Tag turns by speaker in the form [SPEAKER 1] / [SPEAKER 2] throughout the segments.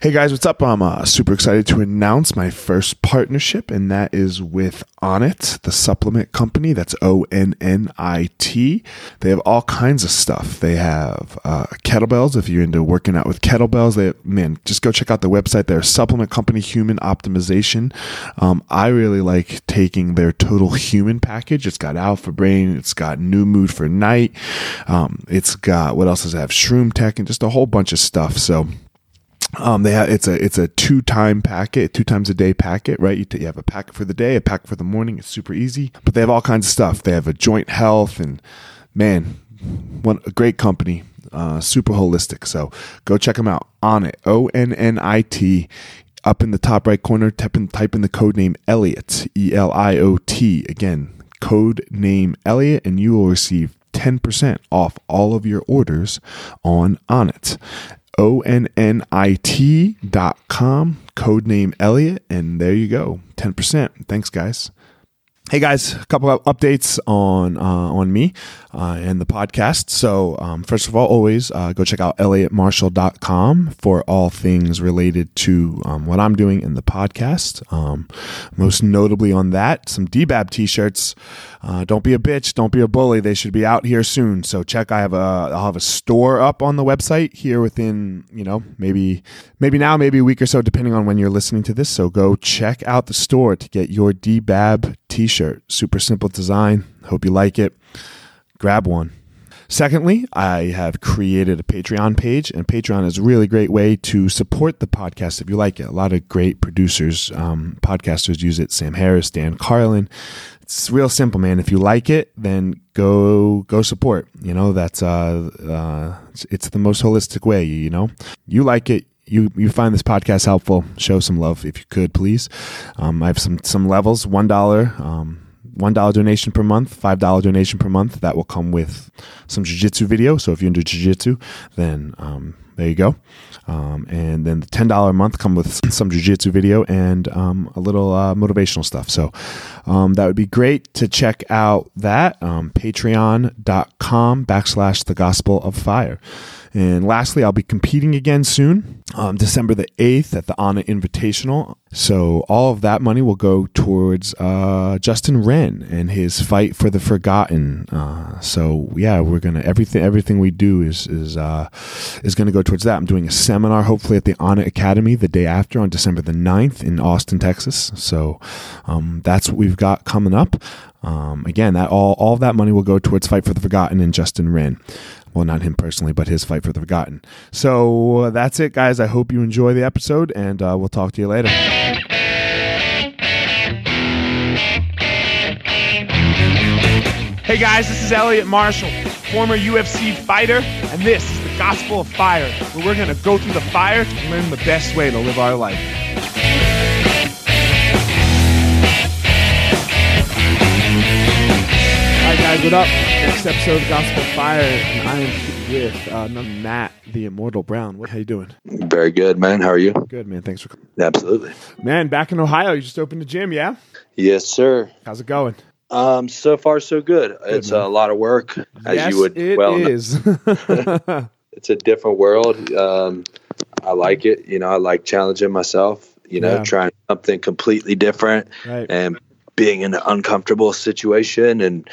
[SPEAKER 1] Hey guys, what's up? I'm uh, super excited to announce my first partnership, and that is with Onnit, the supplement company. That's O N N I T. They have all kinds of stuff. They have uh, kettlebells. If you're into working out with kettlebells, they man, just go check out the website. Their supplement company, Human Optimization. Um, I really like taking their Total Human package. It's got Alpha Brain. It's got New Mood for Night. Um, it's got what else does it have? Shroom Tech and just a whole bunch of stuff. So um, they have it's a it's a two time packet, two times a day packet, right? You, t- you have a packet for the day, a packet for the morning. It's super easy, but they have all kinds of stuff. They have a joint health, and man, one a great company, uh, super holistic. So go check them out Onnit O N N I T. Up in the top right corner, type in, type in the code name Elliot E L I O T again. Code name Elliot, and you will receive 10% off all of your orders on Onnit. O-N-N-I-T dot com, code name Elliot, and there you go. 10%. Thanks, guys. Hey guys, a couple of updates on uh, on me uh, and the podcast. So um, first of all, always uh, go check out elliottmarshall.com for all things related to um, what I'm doing in the podcast. Um, most notably on that, some DBAB t-shirts. Uh, don't be a bitch, don't be a bully. They should be out here soon. So check. I have a I'll have a store up on the website here within you know maybe maybe now maybe a week or so depending on when you're listening to this. So go check out the store to get your DBAB t-shirt. Super simple design. Hope you like it. Grab one. Secondly, I have created a Patreon page, and Patreon is a really great way to support the podcast if you like it. A lot of great producers, um, podcasters use it. Sam Harris, Dan Carlin. It's real simple, man. If you like it, then go go support. You know that's uh, uh it's, it's the most holistic way. You know, you like it, you you find this podcast helpful, show some love if you could, please. Um, I have some some levels. One dollar. Um, one dollar donation per month, five dollar donation per month. That will come with some jujitsu video. So if you're into jujitsu, then um, there you go. Um, and then the ten dollar a month come with some jujitsu video and um, a little uh, motivational stuff. So um, that would be great to check out. That um, Patreon.com backslash The Gospel of Fire. And lastly, I'll be competing again soon, um, December the 8th at the Onnit Invitational. So all of that money will go towards uh, Justin Wren and his fight for the forgotten. Uh, so yeah, we're gonna everything everything we do is is uh, is gonna go towards that. I'm doing a seminar hopefully at the Onnit Academy the day after on December the 9th in Austin, Texas. So um, that's what we've got coming up. Um, again, that all all of that money will go towards Fight for the Forgotten and Justin Wren well, not him personally, but his fight for the forgotten. So uh, that's it, guys. I hope you enjoy the episode, and uh, we'll talk to you later. Hey guys, this is Elliot Marshall, former UFC fighter, and this is the Gospel of Fire, where we're going to go through the fire to learn the best way to live our life. Hi guys, what up? Next episode of Gospel Fire, and I am with uh, Matt, the Immortal Brown. What, how you doing?
[SPEAKER 2] Very good, man. How are you?
[SPEAKER 1] Good, man. Thanks for coming.
[SPEAKER 2] Absolutely.
[SPEAKER 1] Man, back in Ohio, you just opened a gym, yeah?
[SPEAKER 2] Yes, sir.
[SPEAKER 1] How's it going?
[SPEAKER 2] Um, so far so good. it's
[SPEAKER 1] man.
[SPEAKER 2] a lot of work, as
[SPEAKER 1] yes,
[SPEAKER 2] you would
[SPEAKER 1] it
[SPEAKER 2] well.
[SPEAKER 1] is.
[SPEAKER 2] It's a different world. Um, I like it. You know, I like challenging myself. You know,
[SPEAKER 1] Yeah.
[SPEAKER 2] trying something completely different
[SPEAKER 1] right.
[SPEAKER 2] and being in an uncomfortable situation. And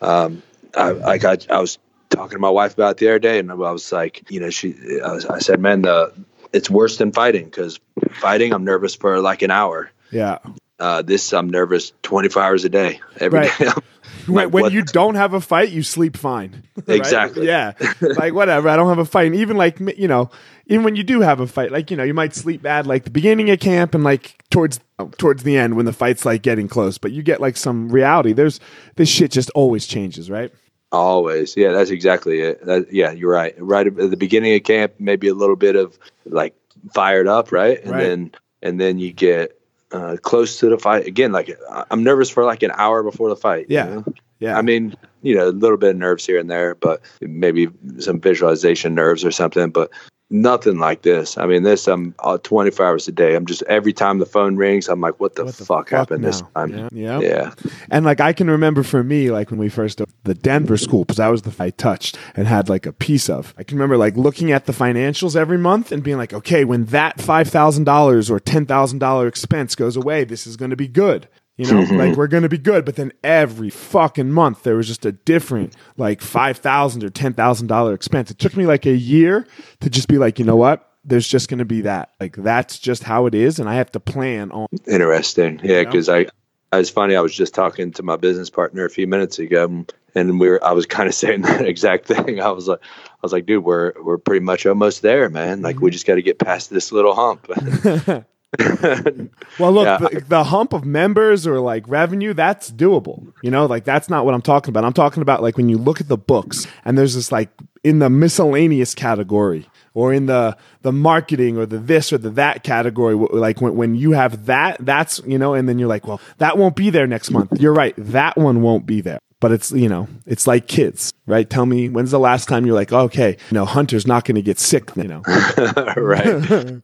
[SPEAKER 2] um, I, I got, I was talking to my wife about it the other day, and I was like, you know, she, I, was, I said, man, the it's worse than fighting because fighting, I'm nervous for like an hour.
[SPEAKER 1] Yeah.
[SPEAKER 2] Uh, this, I'm nervous 24 hours a day every
[SPEAKER 1] Right.
[SPEAKER 2] day.
[SPEAKER 1] When,
[SPEAKER 2] Like,
[SPEAKER 1] when
[SPEAKER 2] what-
[SPEAKER 1] you don't have a fight, you sleep fine. Right?
[SPEAKER 2] Exactly.
[SPEAKER 1] Yeah. Like whatever. I don't have a fight. And even like you know, even when you do have a fight, like you know, you might sleep bad like the beginning of camp and like towards towards the end when the fight's like getting close. But you get like some reality. There's this shit just always changes, right?
[SPEAKER 2] Always. Yeah, that's exactly it. That, yeah, you're right. Right at the beginning of camp, maybe a little bit of like fired up, right? And
[SPEAKER 1] Right.
[SPEAKER 2] then and then you get uh, close to the fight again. Like I'm nervous for like an hour before the fight. you
[SPEAKER 1] Yeah.
[SPEAKER 2] know?
[SPEAKER 1] Yeah.
[SPEAKER 2] I mean, you know, a little bit of nerves here and there, but maybe some visualization nerves or something. But nothing like this. I mean, this I'm uh, 24 hours a day. I'm just every time the phone rings, I'm like, what the,
[SPEAKER 1] What the
[SPEAKER 2] fuck,
[SPEAKER 1] fuck
[SPEAKER 2] happened this
[SPEAKER 1] now?
[SPEAKER 2] time?
[SPEAKER 1] Yeah.
[SPEAKER 2] yeah.
[SPEAKER 1] And like I can remember for me, like when we first the Denver school, because that was the I touched and had like a piece of. I can remember like looking at the financials every month and being like, okay, when that five thousand dollars or ten thousand dollar expense goes away, this is going to be good. You know, like mm-hmm. we're going to be good. But then every fucking month there was just a different like five thousand or ten thousand dollar expense. It took me like a year to just be like, you know what? There's just going to be that. Like that's just how it is, and I have to plan on.
[SPEAKER 2] Interesting. Yeah, because I, I was funny. I was just talking to my business partner a few minutes ago, and we were. I was kind of saying that exact thing. I was like, I was like, dude, we're we're pretty much almost there, man. Like we mm-hmm. just got to get past this little hump.
[SPEAKER 1] Well, look,
[SPEAKER 2] Yeah.
[SPEAKER 1] the, the hump of members or like revenue, that's doable. You know, like that's not what I'm talking about. I'm talking about like when you look at the books and there's this like in the miscellaneous category or in the the marketing or the this or the that category like when, when you have that that's you know and then you're like well that won't be there next month you're right that one won't be there but it's you know it's like kids right tell me when's the last time you're like okay you know hunter's not going to get sick you know
[SPEAKER 2] right.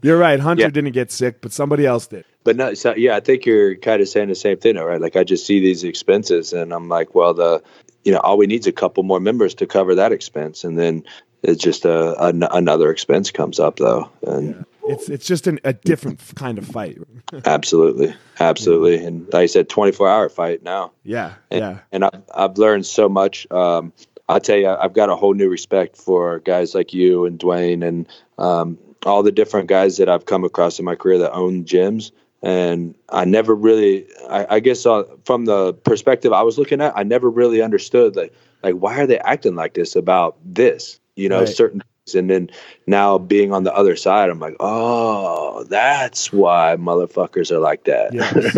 [SPEAKER 1] you're right hunter
[SPEAKER 2] Yeah.
[SPEAKER 1] didn't get sick but somebody else did
[SPEAKER 2] But no, so yeah, I think you're kind of saying the same thing, though, right? Like I just see these expenses, and I'm like, well, the, you know, all we need is a couple more members to cover that expense, and then it's just a, an another expense comes up, though, and
[SPEAKER 1] It's it's just an, a different kind of fight.
[SPEAKER 2] absolutely, absolutely, and like I said, 24 hour fight now,
[SPEAKER 1] Yeah,
[SPEAKER 2] and,
[SPEAKER 1] yeah,
[SPEAKER 2] and I've I've learned so much. Um, I'll tell you, I've got a whole new respect for guys like you and Dwayne and um, all the different guys that I've come across in my career that own gyms. And I never really, I, I guess, uh, from the perspective I was looking at, I never really understood like, like why are they acting like this about this? You know,
[SPEAKER 1] Right.
[SPEAKER 2] certain. And then now being on the other side, I'm like, oh, that's why motherfuckers are like that.
[SPEAKER 1] Yes.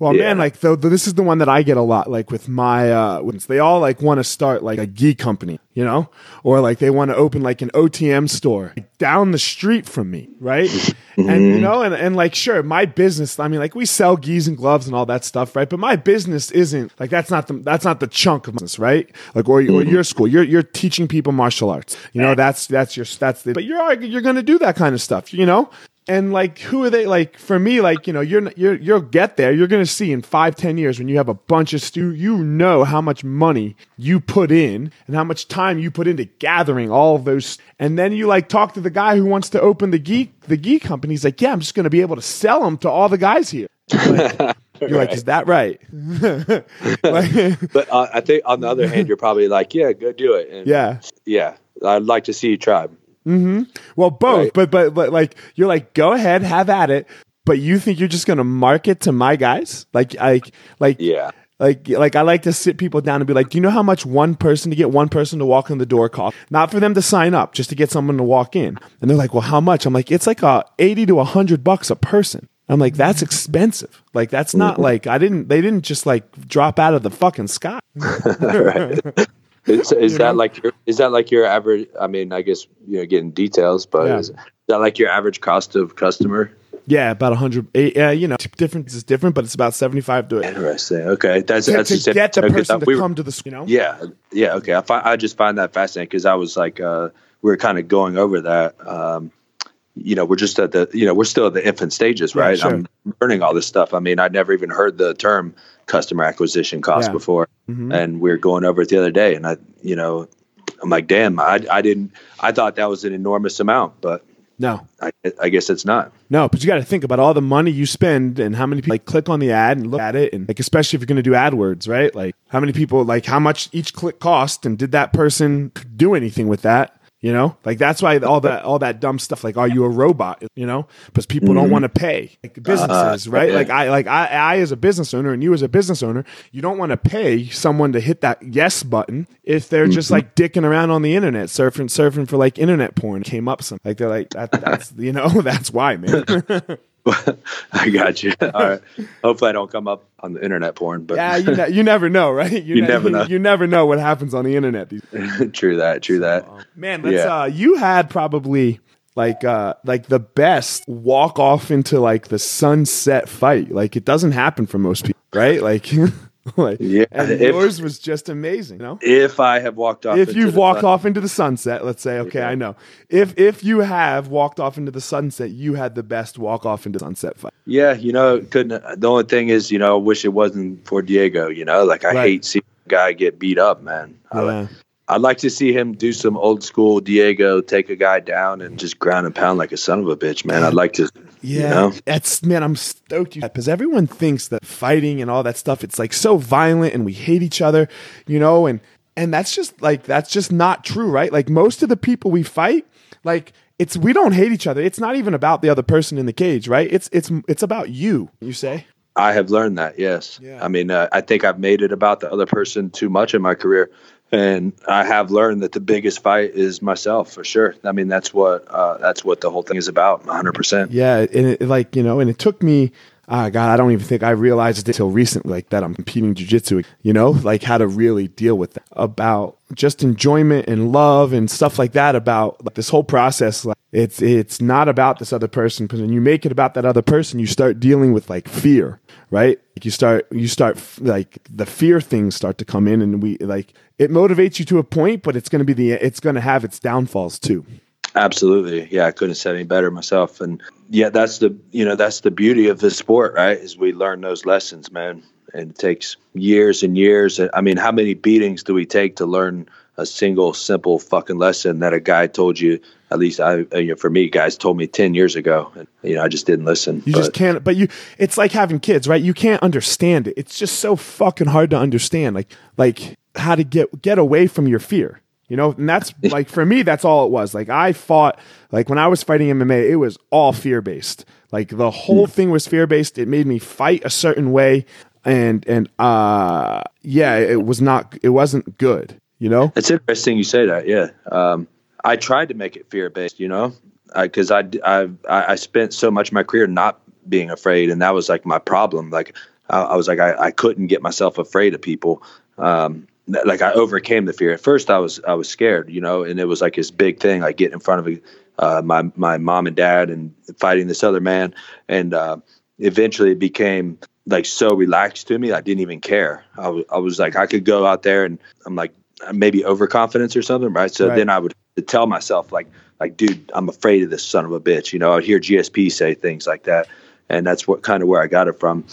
[SPEAKER 1] Well,
[SPEAKER 2] Yeah.
[SPEAKER 1] man, like though this is the one that I get a lot. Like with my, uh, they all like want to start like a gi company, you know, or like they want to open like an OTM store down the street from me, right? Mm-hmm. And you know, and, and like sure, my business. I mean, like we sell gis and gloves and all that stuff, right? But my business isn't like that's not the that's not the chunk of business, right? Like or, or mm-hmm. your school, you're you're teaching people martial arts. You know, that's that's your that's the. But you're you're gonna do that kind of stuff, you know. And like, who are they? Like for me, like you know, you're you're you'll get there. You're gonna see in five, ten years when you have a bunch of stu, you know how much money you put in and how much time you put into gathering all of those. And then you like talk to the guy who wants to open the geek the geek company. He's like, yeah, I'm just gonna be able to sell them to all the guys here. You're like, you're like, is that right? like,
[SPEAKER 2] But uh, I think on the other hand, you're probably like, yeah, go do it. And
[SPEAKER 1] yeah.
[SPEAKER 2] yeah, I'd like to see you try. Mm-hmm.
[SPEAKER 1] Well, both,
[SPEAKER 2] Right.
[SPEAKER 1] but, but but like you're like, go ahead, have at it. But you think you're just gonna market to my guys? Like, like, like,
[SPEAKER 2] Yeah.
[SPEAKER 1] Like, like I like to sit people down and be like, do you know how much one person to get one person to walk in the door cost? Not for them to sign up, just to get someone to walk in. And they're like, well, how much? I'm like, it's like a eighty to hundred bucks a person. I'm like, that's expensive. Like, that's not mm-hmm. like I didn't. They didn't just like drop out of the fucking sky.
[SPEAKER 2] right. Is, is that like your is that like your average? I mean, I guess you know getting details, but
[SPEAKER 1] Yeah.
[SPEAKER 2] is, that like your average cost of customer?
[SPEAKER 1] Yeah, about a hundred. Yeah, you know, different is different, but it's about seventy five to it.
[SPEAKER 2] Interesting. Okay, that's
[SPEAKER 1] to,
[SPEAKER 2] that's
[SPEAKER 1] to
[SPEAKER 2] just
[SPEAKER 1] get the
[SPEAKER 2] Okay,
[SPEAKER 1] person to
[SPEAKER 2] we were-
[SPEAKER 1] come to the you know.
[SPEAKER 2] Yeah, yeah. Okay, I find, I just find that fascinating because I was like, uh, we were kind of going over that. Um, you know, we're just at the, you know, we're still at the infant stages,
[SPEAKER 1] Yeah,
[SPEAKER 2] right?
[SPEAKER 1] sure.
[SPEAKER 2] I'm learning all this stuff. I mean, I'd never even heard the term customer acquisition cost
[SPEAKER 1] Yeah.
[SPEAKER 2] before,
[SPEAKER 1] Mhm.
[SPEAKER 2] and we were going over it the other day, and I, you know, I'm like, damn, I, I didn't, I thought that was an enormous amount, but
[SPEAKER 1] No,
[SPEAKER 2] I, I guess it's not.
[SPEAKER 1] No, but you got to think about all the money you spend and how many people like click on the ad and look at it, and like especially if you're going to do AdWords, right? Like how many people like how much each click cost, and did that person do anything with that? You know, like that's why all that all that dumb stuff. Like, are you a robot? You know, because people don't mm-hmm. want to pay like uh, businesses, right?
[SPEAKER 2] yeah.
[SPEAKER 1] Like I like I, I as a business owner and you as a business owner, you don't want to pay someone to hit that yes button if they're just mm-hmm. like dicking around on the internet, surfing surfing for like internet porn. Came up some like they're like that, that's you know that's why man.
[SPEAKER 2] I got you. All right. Hopefully, I don't come up on the internet porn, but
[SPEAKER 1] Yeah, you, ne- you never know, right? You,
[SPEAKER 2] You never know.
[SPEAKER 1] You, never know what happens on the internet. These
[SPEAKER 2] true that. True that.
[SPEAKER 1] man, let's,
[SPEAKER 2] Yeah.
[SPEAKER 1] uh, you had probably like uh, like the best walk off into like the sunset fight. Like it doesn't happen for most people, right? Like like,
[SPEAKER 2] Yeah,
[SPEAKER 1] and
[SPEAKER 2] if-
[SPEAKER 1] yours was just amazing. You know,
[SPEAKER 2] If I have walked off,
[SPEAKER 1] if you've walked
[SPEAKER 2] sun-
[SPEAKER 1] off into the sunset, let's say, okay,
[SPEAKER 2] Yeah.
[SPEAKER 1] I know. If if you have walked off into the sunset, you had the best walk off into the sunset fight.
[SPEAKER 2] yeah, you know, couldn't. The only thing is, you know, I wish it wasn't for Diego. You know, like I
[SPEAKER 1] Right.
[SPEAKER 2] hate seeing a guy get beat up, man. I,
[SPEAKER 1] Yeah.
[SPEAKER 2] I'd like to see him do some old school Diego, take a guy down and just ground and pound like a son of a bitch, man. I'd like to.
[SPEAKER 1] Yeah,
[SPEAKER 2] You know?
[SPEAKER 1] that's man. I'm stoked you because everyone thinks that fighting and all that stuff it's like so violent and we hate each other, you know, and and that's just like that's just not true, right? Like most of the people we fight, like it's we don't hate each other. It's not even about the other person in the cage, right? It's it's it's about you. You say,
[SPEAKER 2] I have learned that. Yes.
[SPEAKER 1] Yeah.
[SPEAKER 2] I mean, uh, I think I've made it about the other person too much in my career, and I have learned that the biggest fight is myself for sure. I mean, that's what uh, that's what the whole thing is about. 100. percent
[SPEAKER 1] yeah, and it, like you know, and it took me. Ah, God, I don't even think I realized it until recently, like that I'm competing jujitsu. You know, like how to really deal with that about just enjoyment and love and stuff like that. About like, this whole process, like it's it's not about this other person. Because when you make it about that other person, you start dealing with like fear, right? Like you start you start like the fear things start to come in, and we like it motivates you to a point, but it's going to be the it's going to have its downfalls too.
[SPEAKER 2] Absolutely. Yeah, I couldn't have said any better myself. And yeah, that's the you know that's the beauty of the sport, right? Is we learn those lessons, man. And it takes years and years. I mean, how many beatings do we take to learn a single simple fucking lesson that a guy told you? At least I, you know, for me, guys told me ten years ago, and you know, I just didn't listen.
[SPEAKER 1] You
[SPEAKER 2] But-
[SPEAKER 1] just can't. But you, it's like having kids, right? You can't understand it. It's just so fucking hard to understand, like like how to get get away from your fear. You know, and that's like for me, that's all it was. Like I fought, like when I was fighting MMA, it was all fear based. Like the whole thing was fear based. It made me fight a certain way, and and uh, yeah, it was not. It wasn't good. You know.
[SPEAKER 2] It's interesting you say that. Yeah, um, I tried to make it fear based. You know, because I, I I I spent so much of my career not being afraid, and that was like my problem. Like I, I was like I, I couldn't get myself afraid of people. Um, like I overcame the fear. At first, I was I was scared. You know, and it was like this big thing, like getting in front of uh, my my mom and dad and fighting this other man, and uh, eventually it became like so relaxed to me. I didn't even care. I I was like I could go out there and I'm like maybe overconfidence or something, right? So
[SPEAKER 1] Right.
[SPEAKER 2] then I would tell myself like, like, dude, I'm afraid of this son of a bitch. You know, I'd hear GSP say things like that, and that's what kind of where I got it from,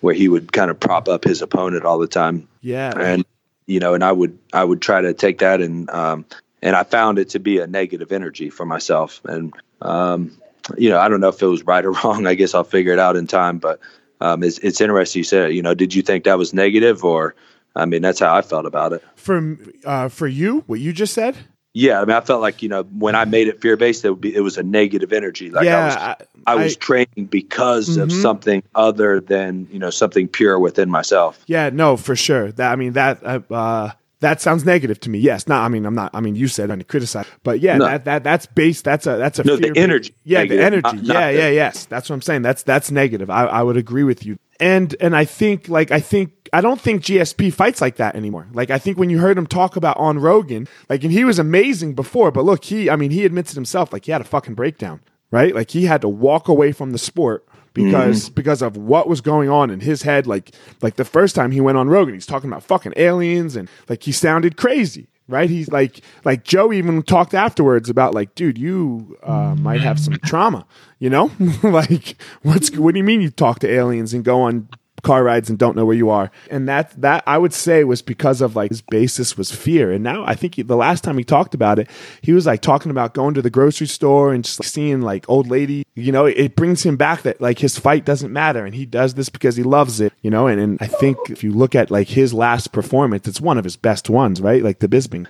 [SPEAKER 2] where he would kind of prop up his opponent all the time,
[SPEAKER 1] Yeah.
[SPEAKER 2] and you know, and I would I would try to take that and um, and I found it to be a negative energy for myself, and um, you know, I don't know if it was right or wrong. I guess I'll figure it out in time, but um, it's it's interesting you said. You know, did you think that was negative or? I mean, that's how I felt about it.
[SPEAKER 1] From uh, for you, what you just said.
[SPEAKER 2] Yeah, I mean, I felt like you know when I made it fear based, it would be it was a negative energy. Like
[SPEAKER 1] yeah.
[SPEAKER 2] I was, I was training because of
[SPEAKER 1] Mhm.
[SPEAKER 2] something other than you know something pure within myself.
[SPEAKER 1] Yeah, no, for sure. That I mean that uh, uh that sounds negative to me. Yes, not. I mean, I'm not. I mean, you said I'm to criticize, but yeah,
[SPEAKER 2] No.
[SPEAKER 1] that that that's based. That's a that's a
[SPEAKER 2] No, the
[SPEAKER 1] fear-based-
[SPEAKER 2] energy,
[SPEAKER 1] Yeah,
[SPEAKER 2] negative,
[SPEAKER 1] the energy.
[SPEAKER 2] not- not
[SPEAKER 1] yeah,
[SPEAKER 2] the-
[SPEAKER 1] yeah, yes. That's what I'm saying. That's that's negative. I I would agree with you. And and I think like I think I don't think GSP fights like that anymore. Like I think when you heard him talk about on Rogan, like and he was amazing before, but look, he I mean he admits it himself. Like he had a fucking breakdown, right? Like he had to walk away from the sport because because of what was going on in his head. Like like the first time he went on Rogan, he's talking about fucking aliens and like he sounded crazy. Right, he's like, like Joe even talked afterwards about like, dude, you uh, might have some trauma, you know, like, what's what do you mean you talk to aliens and go on car rides and don't know where you are. And that that I would say was because of like his basis was fear. And now I think he, the last time he talked about it, he was like talking about going to the grocery store and just like, seeing like old lady. You know, it brings him back that like his fight doesn't matter and he does this because he loves it. You know, and, and I think if you look at like his last performance, it's one of his best ones, right? Like the Bisping.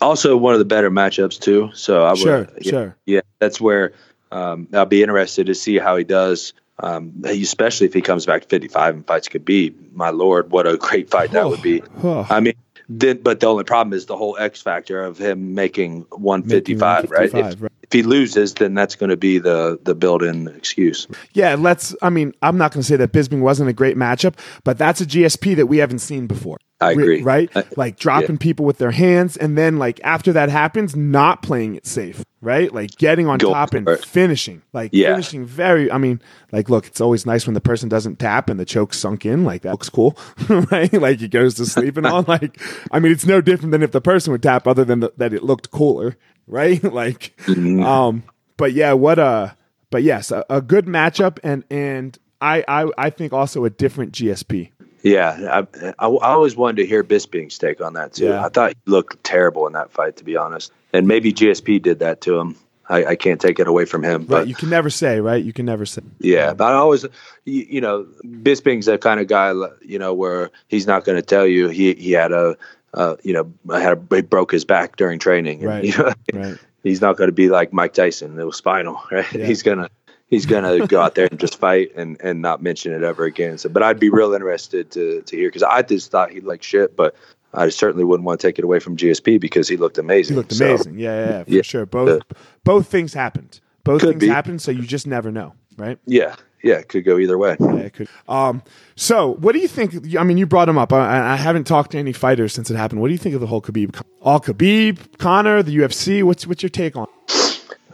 [SPEAKER 2] Also, one of the better matchups too. So I would,
[SPEAKER 1] Sure,
[SPEAKER 2] yeah,
[SPEAKER 1] sure.
[SPEAKER 2] yeah, that's where um, I'll be interested to see how he does. Um, especially if he comes back to 55 and fights could be, My lord, what a great fight that would be.
[SPEAKER 1] Oh.
[SPEAKER 2] I mean, then, but the only problem is the whole X factor of him making 155, right?
[SPEAKER 1] 155,
[SPEAKER 2] If,
[SPEAKER 1] right.
[SPEAKER 2] if he loses, then that's going to be the the built-in excuse.
[SPEAKER 1] Yeah, let's. I mean, I'm not going to say that Bisping wasn't a great matchup, but that's a GSP that we haven't seen before.
[SPEAKER 2] I agree.
[SPEAKER 1] Right?
[SPEAKER 2] I-
[SPEAKER 1] like dropping people with their hands and then like after that happens, not playing it safe. Right? Like getting on
[SPEAKER 2] Go
[SPEAKER 1] top and finishing. Like
[SPEAKER 2] Yeah.
[SPEAKER 1] finishing very I mean, like look, it's always nice when the person doesn't tap and the choke's sunk in. Like that looks cool. right? Like he goes to sleep and all. Like I mean it's no different than if the person would tap other than the, that it looked cooler. Right? like
[SPEAKER 2] Mm-hmm.
[SPEAKER 1] um but yeah, what a but yes, a, a good matchup and and I, I I think also a different GSP.
[SPEAKER 2] Yeah, I, I, I always wanted to hear Bisping's take on that too.
[SPEAKER 1] Yeah.
[SPEAKER 2] I thought he looked terrible in that fight, to be honest. And maybe GSP did that to him. I, I can't take it away from him.
[SPEAKER 1] Right,
[SPEAKER 2] But
[SPEAKER 1] you can never say, right? You can never say.
[SPEAKER 2] yeah, but I always, you, you know, Bisping's that kind of guy, you know, where he's not going to tell you he he had a, uh, you know, had a, he broke his back during training. And,
[SPEAKER 1] Right,
[SPEAKER 2] you know,
[SPEAKER 1] right.
[SPEAKER 2] he's not going to be like Mike Tyson. It was spinal, right?
[SPEAKER 1] Yeah.
[SPEAKER 2] He's gonna he's gonna go out there and just fight and and not mention it ever again. So, but I'd be real interested to to hear because I just thought he'd like shit, but I certainly wouldn't want to take it away from GSP because he looked amazing.
[SPEAKER 1] He looked
[SPEAKER 2] So,
[SPEAKER 1] amazing. yeah, yeah, yeah, for
[SPEAKER 2] Yeah.
[SPEAKER 1] sure. Both both things happened. Both things
[SPEAKER 2] be.
[SPEAKER 1] happened, so you just never know, right?
[SPEAKER 2] yeah, yeah, it could go either way.
[SPEAKER 1] Yeah, it could. Um, so what do you think? I mean, you brought him up. I, I haven't talked to any fighters since it happened. What do you think of the whole Khabib, all Khabib, Conor, the UFC? What's what's your take on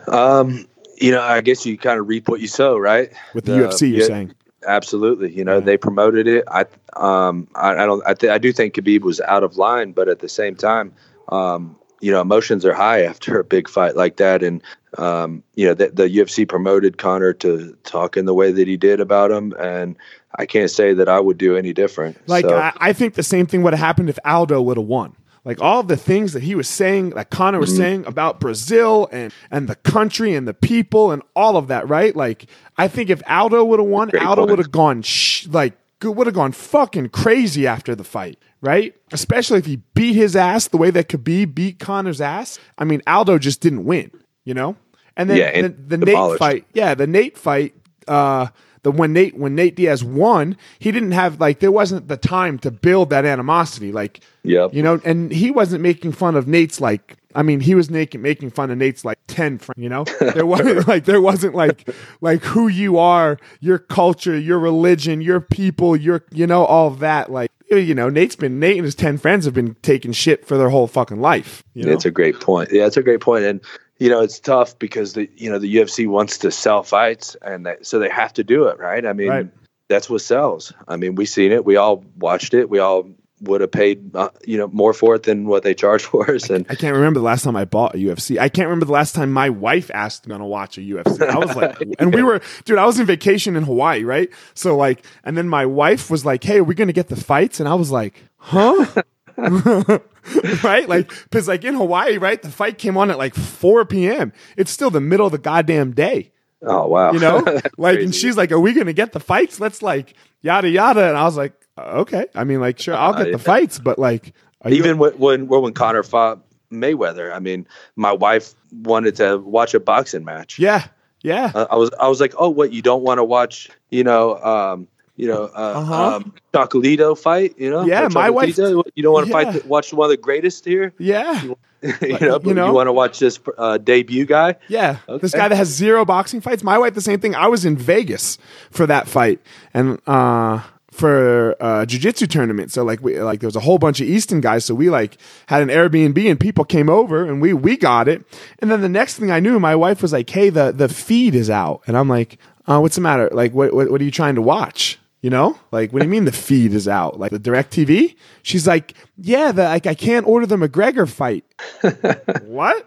[SPEAKER 2] Um, you know, I guess you kind of reap what you sow, right?
[SPEAKER 1] with the UFC? You're
[SPEAKER 2] yeah,
[SPEAKER 1] saying,
[SPEAKER 2] Absolutely. You know, they promoted it. I um I, I don't I, th- I do think Khabib was out of line, but at the same time, um, you know, emotions are high after a big fight like that and um, you know, the, the UFC promoted Conor to talk in the way that he did about him and I can't say that I would do any different.
[SPEAKER 1] like
[SPEAKER 2] So,
[SPEAKER 1] I, I think the same thing would have happened if Aldo would have won. Like all the things that he was saying, that Conor was saying about Brazil and and the country and the people and all of that, right? Like I think if Aldo would have won,
[SPEAKER 2] Great
[SPEAKER 1] Aldo would have gone sh- like would have gone fucking crazy after the fight, right? Especially if he beat his ass the way that Khabib beat Conor's ass. I mean, Aldo just didn't win, you know. And then
[SPEAKER 2] Yeah,
[SPEAKER 1] the, the Nate fight, yeah, the Nate fight. Uh, the when Nate when Nate Diaz won, he didn't have like there wasn't the time to build that animosity. Like,
[SPEAKER 2] Yep.
[SPEAKER 1] you know, and he wasn't making fun of Nate's like. I mean, he was making making fun of Nate's like ten friends. You know, there wasn't like there wasn't like like who you are, your culture, your religion, your people, your you know all that. Like you know, Nate's been Nate and his ten friends have been taking shit for their whole fucking life. You know?
[SPEAKER 2] It's a great point. Yeah, it's a great point, and you know it's tough because the you know the UFC wants to sell fights, and so they have to do it right. I mean,
[SPEAKER 1] Right.
[SPEAKER 2] that's what sells. I mean, we seen it. We all watched it. We all would have paid uh, you know more for it than what they charge for us, and
[SPEAKER 1] I can't remember the last time I bought a UFC. I can't remember the last time my wife asked me to watch a UFC. I was like, and we were, dude, I was in vacation in Hawaii, right? So like, and then my wife was like, "Hey, are we gonna get the fights?" And I was like, "Huh." right? Like, because like in Hawaii, right, the fight came on at like 4 p.m. It's still the middle of the goddamn day,
[SPEAKER 2] oh wow,
[SPEAKER 1] you know? Like, and she's like, "Are we gonna get the fights?" Let's like yada yada. And I was like, "Okay." I mean, like, sure, I'll get
[SPEAKER 2] Uh,
[SPEAKER 1] the fights, but like, are you-
[SPEAKER 2] even when when when Conor fought Mayweather, I mean, my wife wanted to watch a boxing match.
[SPEAKER 1] yeah, yeah.
[SPEAKER 2] Uh, I was I was like, oh, what you don't want to watch? You know, um, you know, uh,
[SPEAKER 1] Uh-huh.
[SPEAKER 2] um, Chocolatito fight. You know,
[SPEAKER 1] Yeah, my wife-
[SPEAKER 2] You don't want to
[SPEAKER 1] Yeah.
[SPEAKER 2] fight the, watch one of the greatest here.
[SPEAKER 1] Yeah.
[SPEAKER 2] you know,
[SPEAKER 1] you know?
[SPEAKER 2] you want to watch this uh, debut guy.
[SPEAKER 1] Yeah. This guy that has zero boxing fights. My wife, the same thing. I was in Vegas for that fight and uh for a jiu-jitsu tournament. So like we like there was a whole bunch of Easton guys. So we like had an Airbnb and people came over and we we got it. And then the next thing I knew, my wife was like, Hey, the the feed is out. And I'm like, uh, what's the matter? Like what what, what are you trying to watch? You know, like what do you mean the feed is out? Like the direct TV? She's like, yeah, the, like I can't order the McGregor fight. what?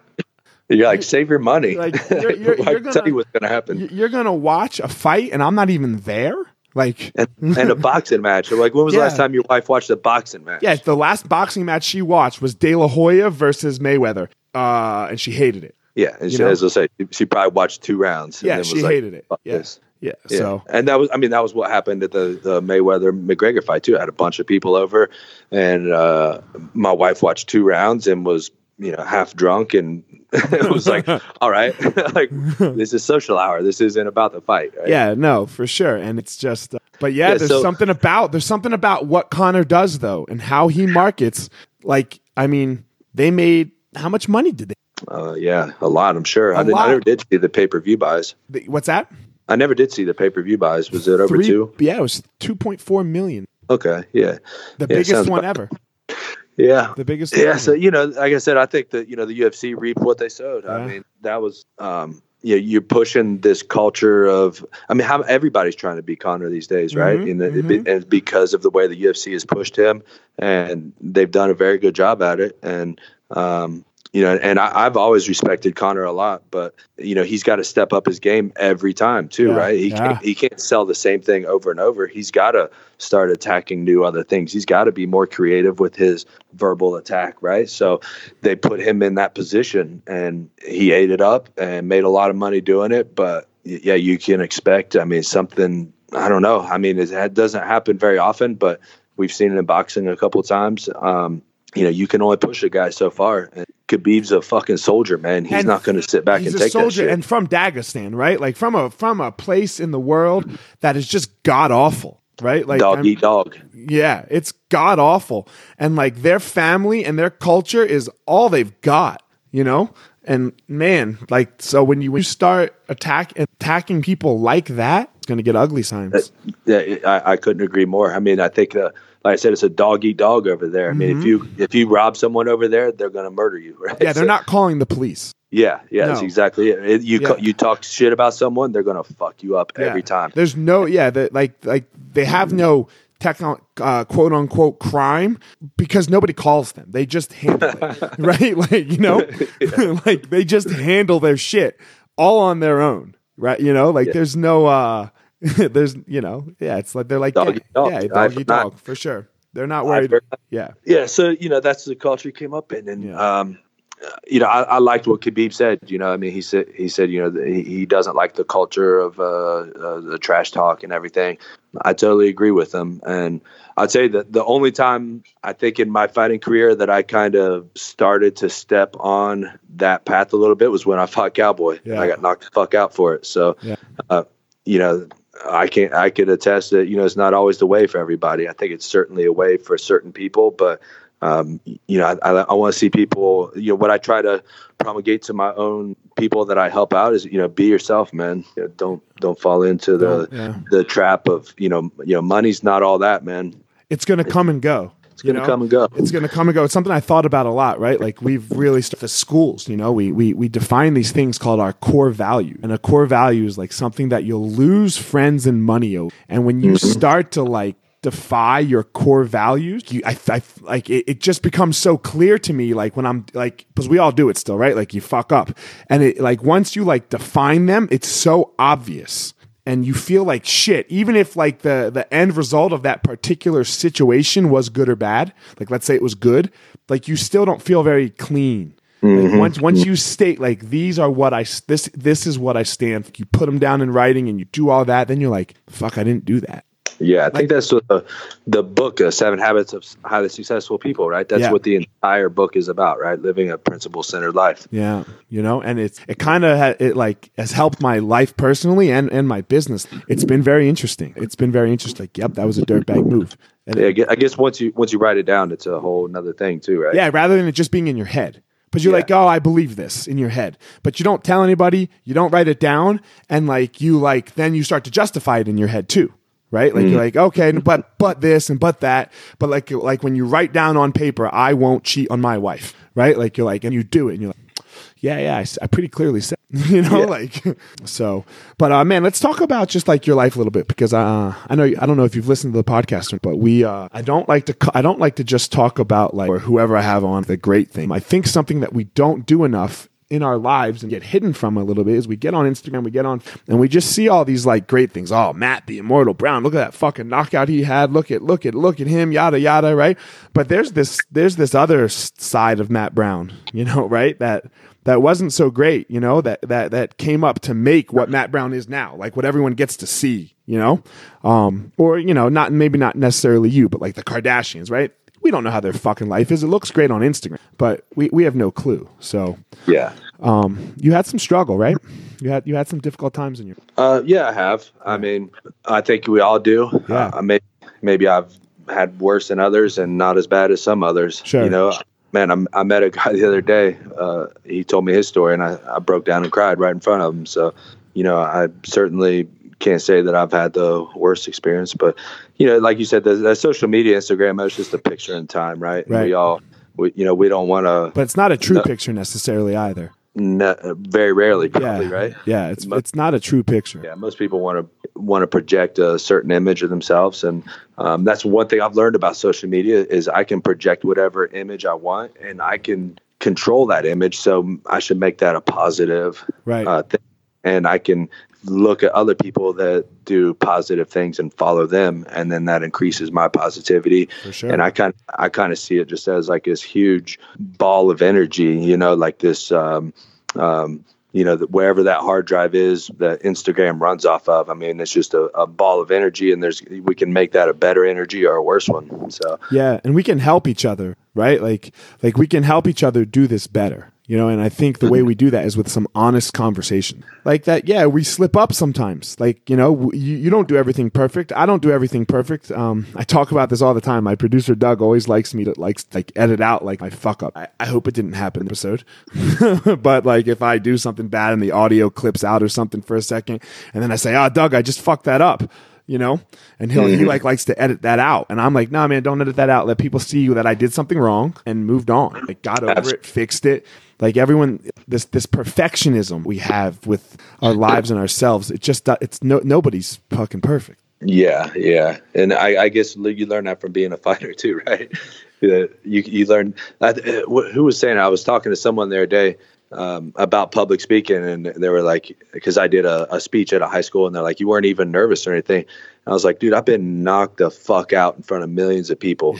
[SPEAKER 2] You're like, save your money.
[SPEAKER 1] like, you're- you're-
[SPEAKER 2] I
[SPEAKER 1] you're
[SPEAKER 2] tell
[SPEAKER 1] gonna-
[SPEAKER 2] you what's gonna happen.
[SPEAKER 1] You're gonna watch a fight and I'm not even there? Like,
[SPEAKER 2] and, and a boxing match. Like, when was the last time your wife watched a boxing match?
[SPEAKER 1] yeah, the last boxing match she watched was De La Hoya versus Mayweather, uh, and she hated it.
[SPEAKER 2] yeah. And she, as I say, she probably watched two rounds. and
[SPEAKER 1] Yeah,
[SPEAKER 2] then
[SPEAKER 1] she
[SPEAKER 2] was like,
[SPEAKER 1] hated it.
[SPEAKER 2] "Fuck
[SPEAKER 1] Yeah.
[SPEAKER 2] This."
[SPEAKER 1] Yeah,
[SPEAKER 2] Yeah.
[SPEAKER 1] so
[SPEAKER 2] and that was, I mean, that was what happened at the, the Mayweather McGregor fight too. I had a bunch of people over, and uh, my wife watched two rounds and was, you know, half drunk, and it was like, all right, like this is social hour. This isn't about the fight. Right?
[SPEAKER 1] yeah, no, for sure. And it's just, uh, but yeah,
[SPEAKER 2] Yeah,
[SPEAKER 1] there's
[SPEAKER 2] so-
[SPEAKER 1] something about there's something about what Conor does though, and how he markets. Like, I mean, they made how much money did they?
[SPEAKER 2] uh, yeah, a lot. I'm sure. I
[SPEAKER 1] A
[SPEAKER 2] didn't.
[SPEAKER 1] lot.
[SPEAKER 2] I never did see the pay per view buys.
[SPEAKER 1] what's that?
[SPEAKER 2] I never did see the pay per view buys. Was it over
[SPEAKER 1] Three-
[SPEAKER 2] two?
[SPEAKER 1] Yeah, it was two point four million,
[SPEAKER 2] Okay, yeah,
[SPEAKER 1] the
[SPEAKER 2] Yeah,
[SPEAKER 1] biggest one
[SPEAKER 2] about-
[SPEAKER 1] ever.
[SPEAKER 2] Yeah,
[SPEAKER 1] the biggest.
[SPEAKER 2] Yeah, so you know, like I said, I think that you know the UFC reaped what they sowed.
[SPEAKER 1] Yeah.
[SPEAKER 2] I mean, that was um, you know, you're pushing this culture of. I mean, how everybody's trying to be Conor these days, right?
[SPEAKER 1] Mhm,
[SPEAKER 2] And, the,
[SPEAKER 1] mhm.
[SPEAKER 2] and because of the way the UFC has pushed him, and they've done a very good job at it. And um, you know, and I, I've always respected Conor a lot, but you know, he's got to step up his game every time too,
[SPEAKER 1] Yeah,
[SPEAKER 2] right? He
[SPEAKER 1] yeah.
[SPEAKER 2] can't he can't sell the same thing over and over. He's got to start attacking new other things. He's got to be more creative with his verbal attack, right? So they put him in that position and he ate it up and made a lot of money doing it. But yeah, you can expect, I mean, something, I don't know. I mean, it it doesn't happen very often, but we've seen it in boxing a couple of times. Um, you know, you can only push a guy so far. And Khabib's a fucking soldier, man. He's
[SPEAKER 1] And
[SPEAKER 2] not going to sit back and take that
[SPEAKER 1] soldier,
[SPEAKER 2] shit.
[SPEAKER 1] and from Dagestan, right? Like from a from a place in the world that is just god awful, right? Like
[SPEAKER 2] dog
[SPEAKER 1] I'm-
[SPEAKER 2] eat dog.
[SPEAKER 1] Yeah, it's god awful. And like their family and their culture is all they've got, you know? And man, like so when you when you start attack attacking people like that, it's gonna get ugly signs.
[SPEAKER 2] Yeah, I, I couldn't agree more. I mean, I think, uh, like I said, it's a dog eat dog over there. I mean, if you if you rob someone over there, they're going to murder you, right?
[SPEAKER 1] Mm-hmm. Yeah, they're
[SPEAKER 2] So-
[SPEAKER 1] not calling the police.
[SPEAKER 2] Yeah, yeah, that's exactly it. It- you
[SPEAKER 1] Yeah.
[SPEAKER 2] you talk shit about someone, they're going to fuck you up every time.
[SPEAKER 1] There's no yeah, the, like like they have no techno, uh, quote unquote crime because nobody calls them. They just handle it, right? Like you know, like they just handle their shit all on their own, right? You know, like there's no uh, there's you know, yeah, it's like they're like
[SPEAKER 2] Dog
[SPEAKER 1] yeah,
[SPEAKER 2] dog.
[SPEAKER 1] yeah,
[SPEAKER 2] Eye
[SPEAKER 1] dog
[SPEAKER 2] for
[SPEAKER 1] eat dog for sure. They're not worried. Yeah,
[SPEAKER 2] Yeah, so you know that's the culture he came up in, and
[SPEAKER 1] Yeah.
[SPEAKER 2] um, uh, you know I, I liked what Khabib said. You know, I mean he said he said you know that he, he doesn't like the culture of uh, uh, the trash talk and everything. I totally agree with him, and I'd say that the only time I think in my fighting career that I kind of started to step on that path a little bit was when I fought Cowboy.
[SPEAKER 1] Yeah.
[SPEAKER 2] I got knocked the fuck out for it. So,
[SPEAKER 1] Yeah.
[SPEAKER 2] uh, you know. I can I could attest that you know it's not always the way for everybody. I think it's certainly a way for certain people, but um, you know, I, I, I want to see people. You know, what I try to promulgate to my own people that I help out is, you know, be yourself, man. You know, don't don't fall into the
[SPEAKER 1] yeah.
[SPEAKER 2] the trap of you know, you know, money's not all that, man.
[SPEAKER 1] it's gonna come and go.
[SPEAKER 2] It's gonna come and go.
[SPEAKER 1] It's going to come and go. It's something I thought about a lot, right? Like we've really st- the schools, you know, we we we define these things called our core value, and a core value is like something that you'll lose friends and money over. And when you mm-hmm. start to like defy your core values, you I, I like it, it just becomes so clear to me. Like when I'm like, because we all do it still, right? Like you fuck up, and it like once you like define them, it's so obvious and you feel like shit even if like the the end result of that particular situation was good or bad like let's say it was good like you still don't feel very clean like mm-hmm. once once you mm-hmm. state like these are what I this this is what I stand. You put them down in writing and you do all that. Then you're like, fuck, I didn't do that.
[SPEAKER 2] Yeah, I think that's what the, the book, uh, Seven Habits of Highly Successful People, right? That's
[SPEAKER 1] Yeah.
[SPEAKER 2] what the entire book is about, right? Living a principle centered life.
[SPEAKER 1] Yeah, you know, and it's it kind of ha- it like has helped my life personally and and my business. It's been very interesting. It's been very interesting. Like, yep, that was a dirtbag move. And
[SPEAKER 2] Yeah, I I guess once you once you write it down, it's a whole another thing too, right?
[SPEAKER 1] Yeah, rather than it just being in your head. But you're
[SPEAKER 2] Yeah.
[SPEAKER 1] like, oh, I believe this in your head. But you don't tell anybody, you don't write it down, and like you like then you start to justify it in your head too. Right? Like you're like, okay, but but this and but that. But like like when you write down on paper, I won't cheat on my wife. Right? Like you're like, and you do it, and you're like, yeah, yeah, I pretty clearly said, you know,
[SPEAKER 2] Yeah.
[SPEAKER 1] like so. But uh, man, let's talk about just like your life a little bit because uh, I know I don't know if you've listened to the podcast, but we uh, I don't like to I don't like to just talk about like or whoever I have on the great thing. I think something that we don't do enough in our lives and get hidden from a little bit is we get on Instagram, we get on and we just see all these like great things. Oh, Matt the Immortal Brown, look at that fucking knockout he had. Look at look at look at him, yada yada, right? But there's this there's this other side of Matt Brown, you know, right? That that wasn't so great, you know, that that that came up to make what Matt Brown is now, like what everyone gets to see, you know, um, or you know, not maybe not necessarily you, but like the Kardashians, right? We don't know how their fucking life is. It looks great on Instagram, but we, we have no clue. So,
[SPEAKER 2] Yeah.
[SPEAKER 1] um, you had some struggle, right? You had you had some difficult times in your.
[SPEAKER 2] Uh, yeah, I have. I mean, I think we all do.
[SPEAKER 1] Yeah.
[SPEAKER 2] Uh, maybe, maybe I've had worse than others and not as bad as some others.
[SPEAKER 1] Sure.
[SPEAKER 2] You know, man, I, I met a guy the other day. Uh, he told me his story, and I, I broke down and cried right in front of him. So, you know, I certainly can't say that I've had the worst experience, but you know, like you said, the, the social media, Instagram, that's just a picture in time, right? And
[SPEAKER 1] Right.
[SPEAKER 2] we all, we, you know, we don't want to.
[SPEAKER 1] But it's not a true
[SPEAKER 2] No.
[SPEAKER 1] picture necessarily either.
[SPEAKER 2] No, very rarely, probably,
[SPEAKER 1] yeah,
[SPEAKER 2] right?
[SPEAKER 1] Yeah, it's
[SPEAKER 2] Mo-
[SPEAKER 1] it's not a true picture.
[SPEAKER 2] Yeah, most people want to want to project a certain image of themselves, and um, that's one thing I've learned about social media is I can project whatever image I want, and I can control that image. So I should make that a positive
[SPEAKER 1] Right.
[SPEAKER 2] uh, thing, and I can look at other people that do positive things and follow them, and then that increases my positivity.
[SPEAKER 1] Sure.
[SPEAKER 2] And I kind I kind of see it just as like this huge ball of energy, you know, like this. Um, um, you know, that wherever that hard drive is that Instagram runs off of. I mean, it's just a, a ball of energy, and there's we can make that a better energy or a worse one. So
[SPEAKER 1] Yeah, and we can help each other, right? Like like we can help each other do this better. You know, and I think the way we do that is with some honest conversation. Like that, yeah, we slip up sometimes. Like, you know, you, you don't do everything perfect. I don't do everything perfect. Um, I talk about this all the time. My producer Doug always likes me to likes like edit out like my fuck up. I, I hope it didn't happen in the episode. but like if I do something bad and the audio clips out or something for a second, and then I say, "Ah, Doug, I just fucked that up." you know and he'll he like likes to edit that out and i'm like nah man don't edit that out let people see that i did something wrong and moved on like got over it fixed it like everyone this this perfectionism we have with our lives and ourselves it just it's no nobody's fucking perfect
[SPEAKER 2] yeah, yeah, and I, I guess you learn that from being a fighter too, right? You you learn. I, who was saying? I was talking to someone the other day um, about public speaking, and they were like, because I did a, a speech at a high school, and they're like, you weren't even nervous or anything. And I was like, dude, I've been knocked the fuck out in front of millions of people.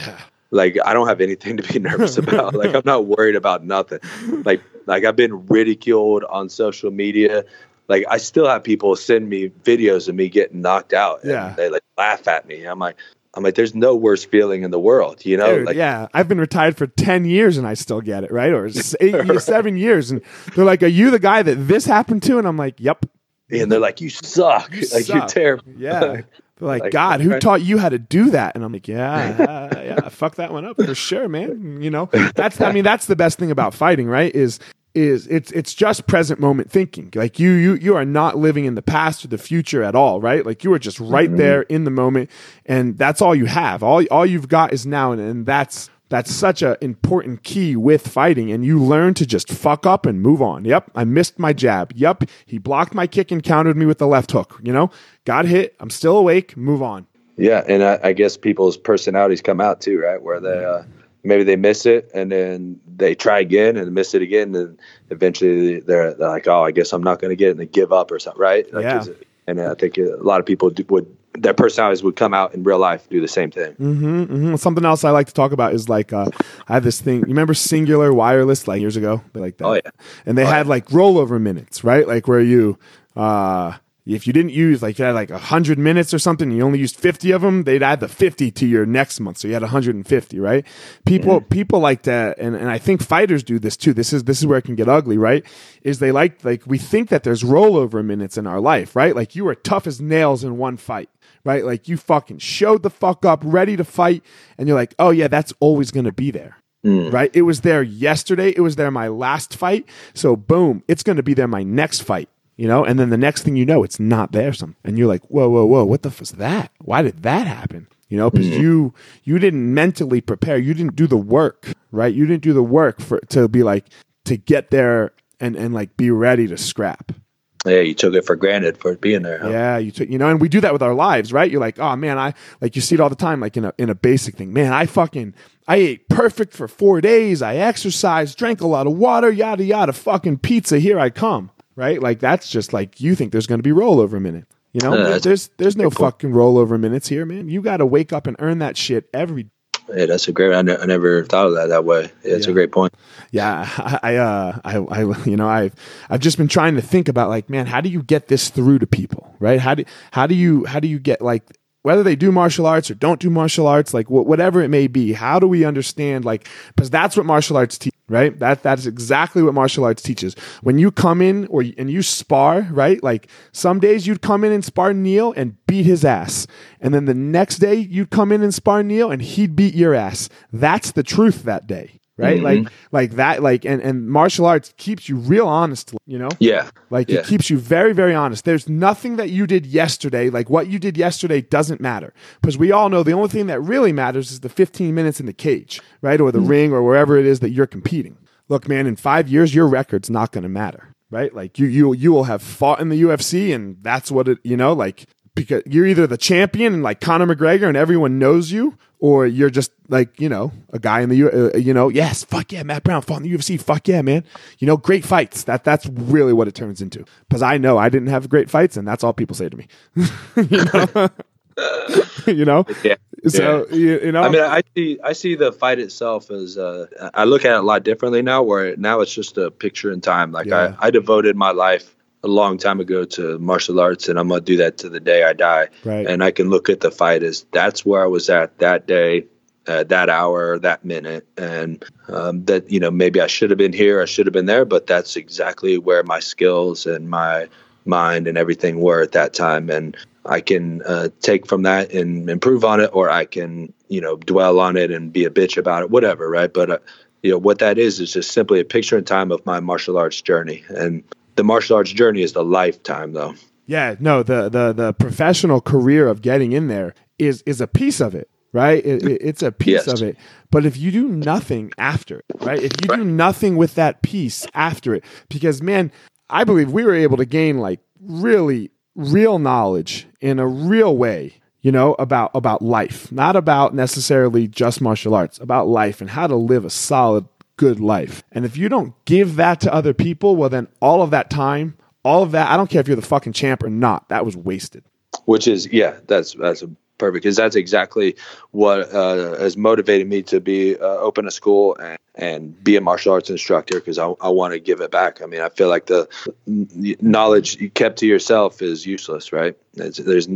[SPEAKER 2] Like I don't have anything to be nervous about. like I'm not worried about nothing. Like like I've been ridiculed on social media. Like I still have people send me videos of me getting knocked out. and
[SPEAKER 1] Yeah.
[SPEAKER 2] they like laugh at me. I'm like I'm like, there's no worse feeling in the world, you know?
[SPEAKER 1] Dude,
[SPEAKER 2] like
[SPEAKER 1] yeah i've been retired for 10 years and i still get it right or eight years, seven years and they're like are you the guy that this happened to and i'm like yep
[SPEAKER 2] and they're like, You suck.
[SPEAKER 1] You
[SPEAKER 2] like you're terrible.
[SPEAKER 1] Yeah. They're like,
[SPEAKER 2] Like,
[SPEAKER 1] God, who taught you how to do that? And I'm like, yeah, uh, yeah, fuck that one up for sure, man. You know, that's, I mean, that's the best thing about fighting, right? Is, is it's, it's just present moment thinking. Like you, you, you are not living in the past or the future at all, right? Like you are just right there in the moment and that's all you have. All, all you've got is now. And, and that's, that's such an important key with fighting. And you learn to just fuck up and move on. Yep. I missed my jab. Yep. He blocked my kick and countered me with the left hook. You know, got hit. I'm still awake. Move on.
[SPEAKER 2] Yeah, and I, I guess people's personalities come out too, right? Where they uh, maybe they miss it and then they try again and miss it again, and eventually they're, they're like, "Oh, I guess I'm not going to get it," and they give up or something, right? Like,
[SPEAKER 1] Yeah.
[SPEAKER 2] it- and I think a lot of people do, would their personalities would come out in real life, do the same thing.
[SPEAKER 1] hmm Something else I like to talk about is like, uh, I have this thing. You remember Cingular Wireless like years ago? They like that.
[SPEAKER 2] Oh, yeah.
[SPEAKER 1] And they had like rollover minutes, right? Like where you, uh, if you didn't use like you had like 100 minutes or something, you only used 50 of them, they'd add the 50 to your next month. So you had 150, right? People people like to and, and I think fighters do this too. This is this is where it can get ugly, right? Is they like like we think that there's rollover minutes in our life, right? Like you were tough as nails in one fight, right? Like you fucking showed the fuck up, ready to fight, and you're like, "Oh yeah, that's always going to be there." Mm. Right? It was there yesterday, it was there my last fight. So boom, it's going to be there my next fight you know and then the next thing you know it's not there some and you're like whoa whoa whoa what the f was that why did that happen you know because mm. you you didn't mentally prepare you didn't do the work right you didn't do the work for to be like to get there and and like be ready to scrap
[SPEAKER 2] Yeah, you took it for granted for being there. Huh?
[SPEAKER 1] yeah, you took you know, and we do that with our lives, right? You're like, oh man, I like you see it all the time, like in a in a basic thing. Man, I fucking I ate perfect for four days. I exercised, drank a lot of water, yada yada. Fucking pizza, here I come, right? Like that's just like you think there's going to be rollover minute. You know,
[SPEAKER 2] Uh,
[SPEAKER 1] there's there's no fucking rollover minutes here, man. You got to wake up and earn that shit every
[SPEAKER 2] Yeah, that's a great. I, ne- I never thought of that that way. Yeah, it's
[SPEAKER 1] Yeah.
[SPEAKER 2] a great point.
[SPEAKER 1] yeah I, I uh I, I you know i've i've just been trying to think about like man how do you get this through to people right how do how do you how do you get like whether they do martial arts or don't do martial arts like wh- whatever it may be how do we understand like because that's what martial arts teach right? That that's exactly what martial arts teaches. When you come in or and you spar right? Like some days you'd come in and spar neil and beat his ass. And then the next day you'd come in and spar neil and he'd beat your ass. That's the truth that day right? Mm-hmm. Like like that like and and martial arts keeps you real honest, you know?
[SPEAKER 2] Yeah.
[SPEAKER 1] Like
[SPEAKER 2] yeah.
[SPEAKER 1] it keeps you very very honest. There's nothing that you did yesterday, like what you did yesterday doesn't matter. Because we all know the only thing that really matters is the 15 minutes in the cage, right? Or the mm-hmm. ring or wherever it is that you're competing. Look, man, in 5 years your record's not going to matter right? Like you you you will have fought in the UFC and that's what it you know like because you're either the champion and like Conor McGregor and everyone knows you, or you're just like you know a guy in the uh, you know yes fuck yeah Matt Brown fought in the UFC fuck yeah man. You know great fights. That that's really what it turns into. Because I know I didn't have great fights and that's all people say to me. You know? You know?
[SPEAKER 2] Yeah.
[SPEAKER 1] so yeah. You, you, know?
[SPEAKER 2] I mean I see I see the fight itself as uh, I look at it a lot differently now where now it's just a picture in time. Like yeah. I, I devoted my life a long time ago to martial arts and I'm going to do that to the day I die.
[SPEAKER 1] Right.
[SPEAKER 2] And I can look at the fight as that's where I was at that day, uh, that hour, that minute. And um, that, you know, maybe I should have been here, I should have been there, but that's exactly where my skills and my mind and everything were at that time. And I can uh, take from that and improve on it, or I can, you know, dwell on it and be a bitch about it, whatever. Right. But, uh, you know, what that is is just simply a picture in time of my martial arts journey. And the martial arts journey is the lifetime though.
[SPEAKER 1] Yeah, no, the the the professional career of getting in there is is a piece of it, right? It, it, it's a piece yes. of it. But if you do nothing after, it, right? If you right. do nothing with that piece after it, because man, I believe we were able to gain like really real knowledge in a real way you know about about life not about necessarily just martial arts about life and how to live a solid good life. And if you don't give that to other people, well, then all of that time, all of that, I don't care if you're the fucking champ or not, that was wasted.
[SPEAKER 2] Which is, yeah, that's, that's a perfect because that's exactly what uh, has motivated me to be uh, open a school and, and be a martial arts instructor because I, I want to give it back. I mean, I feel like the knowledge you kept to yourself is useless, right? It's, there's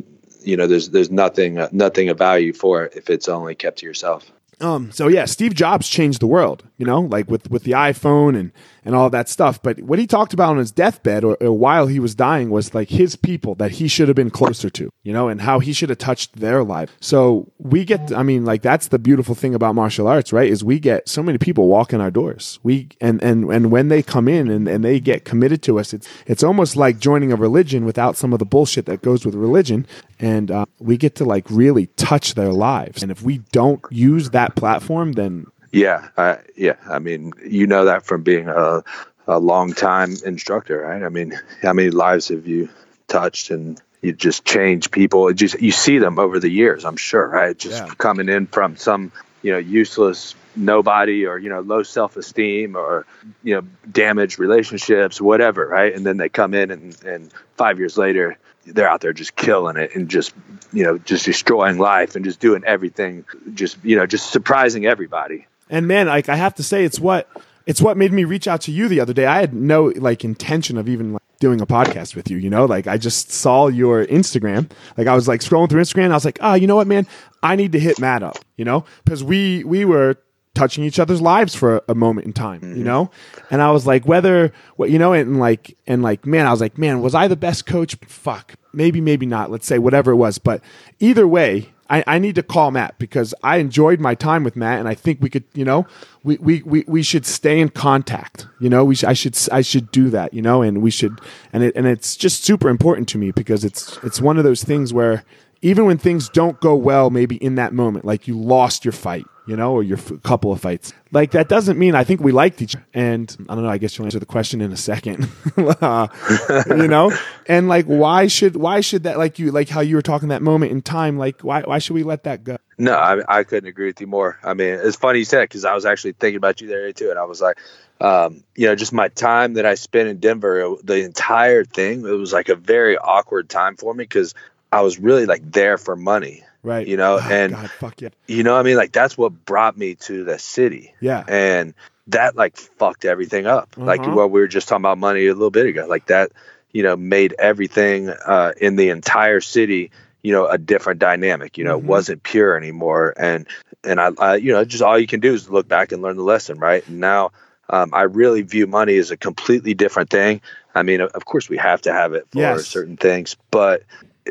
[SPEAKER 2] you know there's there's nothing uh, nothing of value for it if it's only kept to yourself.
[SPEAKER 1] Um, so yeah, Steve Jobs changed the world, you know, like with, with the iPhone and, and all that stuff. But what he talked about on his deathbed or, or, while he was dying was like his people that he should have been closer to, you know, and how he should have touched their life. So we get, I mean, like that's the beautiful thing about martial arts, right? Is we get so many people walking our doors. We, and, and, and when they come in and, and they get committed to us, it's, it's almost like joining a religion without some of the bullshit that goes with religion. And uh, we get to like really touch their lives. And if we don't use that platform, then
[SPEAKER 2] yeah, uh, yeah. I mean, you know that from being a a long time instructor, right? I mean, how many lives have you touched and you just change people? It just you see them over the years, I'm sure, right? Just yeah. coming in from some you know useless nobody or you know low self-esteem or you know damaged relationships whatever right and then they come in and and five years later they're out there just killing it and just you know just destroying life and just doing everything just you know just surprising everybody
[SPEAKER 1] and man like i have to say it's what it's what made me reach out to you the other day i had no like intention of even like, doing a podcast with you you know like i just saw your instagram like i was like scrolling through instagram i was like oh you know what man i need to hit matt up you know because we we were touching each other's lives for a moment in time, mm-hmm. you know? And I was like, whether what you know, and like and like, man, I was like, man, was I the best coach? Fuck. Maybe, maybe not. Let's say whatever it was. But either way, I, I need to call Matt because I enjoyed my time with Matt and I think we could, you know, we, we, we, we should stay in contact. You know, we sh- I should I should do that, you know, and we should and it and it's just super important to me because it's it's one of those things where even when things don't go well, maybe in that moment, like you lost your fight, you know, or your f- couple of fights. Like that doesn't mean I think we liked each other. And I don't know, I guess you'll answer the question in a second. uh, you know? And like why should why should that like you like how you were talking that moment in time, like why why should we let that go?
[SPEAKER 2] No, I, I couldn't agree with you more. I mean, it's funny you said because I was actually thinking about you there too, and I was like, um, you know, just my time that I spent in Denver, the entire thing, it was like a very awkward time for me because I was really like there for money
[SPEAKER 1] right.
[SPEAKER 2] you know
[SPEAKER 1] oh,
[SPEAKER 2] and
[SPEAKER 1] God, fuck yeah.
[SPEAKER 2] you know i mean? Like that's what brought me to the city.
[SPEAKER 1] Yeah.
[SPEAKER 2] And that like fucked everything up. Uh-huh. like what we were just talking about money a little bit ago. Like that you know made everything uh, in the entire city you know a different dynamic you know mm-hmm. wasn't pure anymore. And and I, I, you know just all you can do is look back and learn the lesson right? And now um, i really view money as a completely different thing. I mean of course we have to have it for yes. certain things but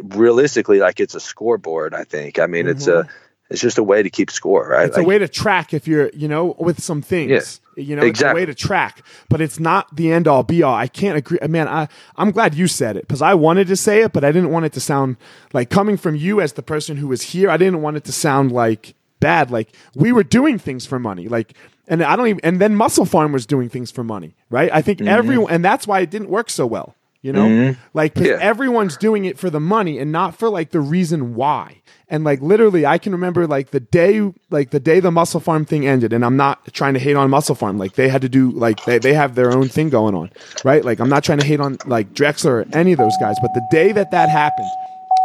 [SPEAKER 2] realistically like it's a scoreboard i think i mean mm-hmm. it's a mm-hmm.
[SPEAKER 3] it's just a way to keep score, right?
[SPEAKER 1] It's like, a way to track if you're, you know, with some things. Yeah, you know,
[SPEAKER 3] exactly.
[SPEAKER 1] it's a way to track, but it's not the end all be all. I can't agree. Man, I, I'm glad you said it because I wanted to say it, but I didn't want it to sound like coming from you as the person who was here. I didn't want it to sound like bad. Like we were doing things for money. Like, and I don't even, and then MusclePharm was doing things for money, right? I think mm-hmm. everyone, and that's why it didn't work so well. You know, mm-hmm. like yeah. everyone's doing it for the money and not for like the reason why. And like literally, I can remember like the day, like the day the MusclePharm thing ended. And I'm not trying to hate on MusclePharm Like they had to do like they they have their own thing going on, right? Like I'm not trying to hate on like Drexler or any of those guys. But the day that that happened,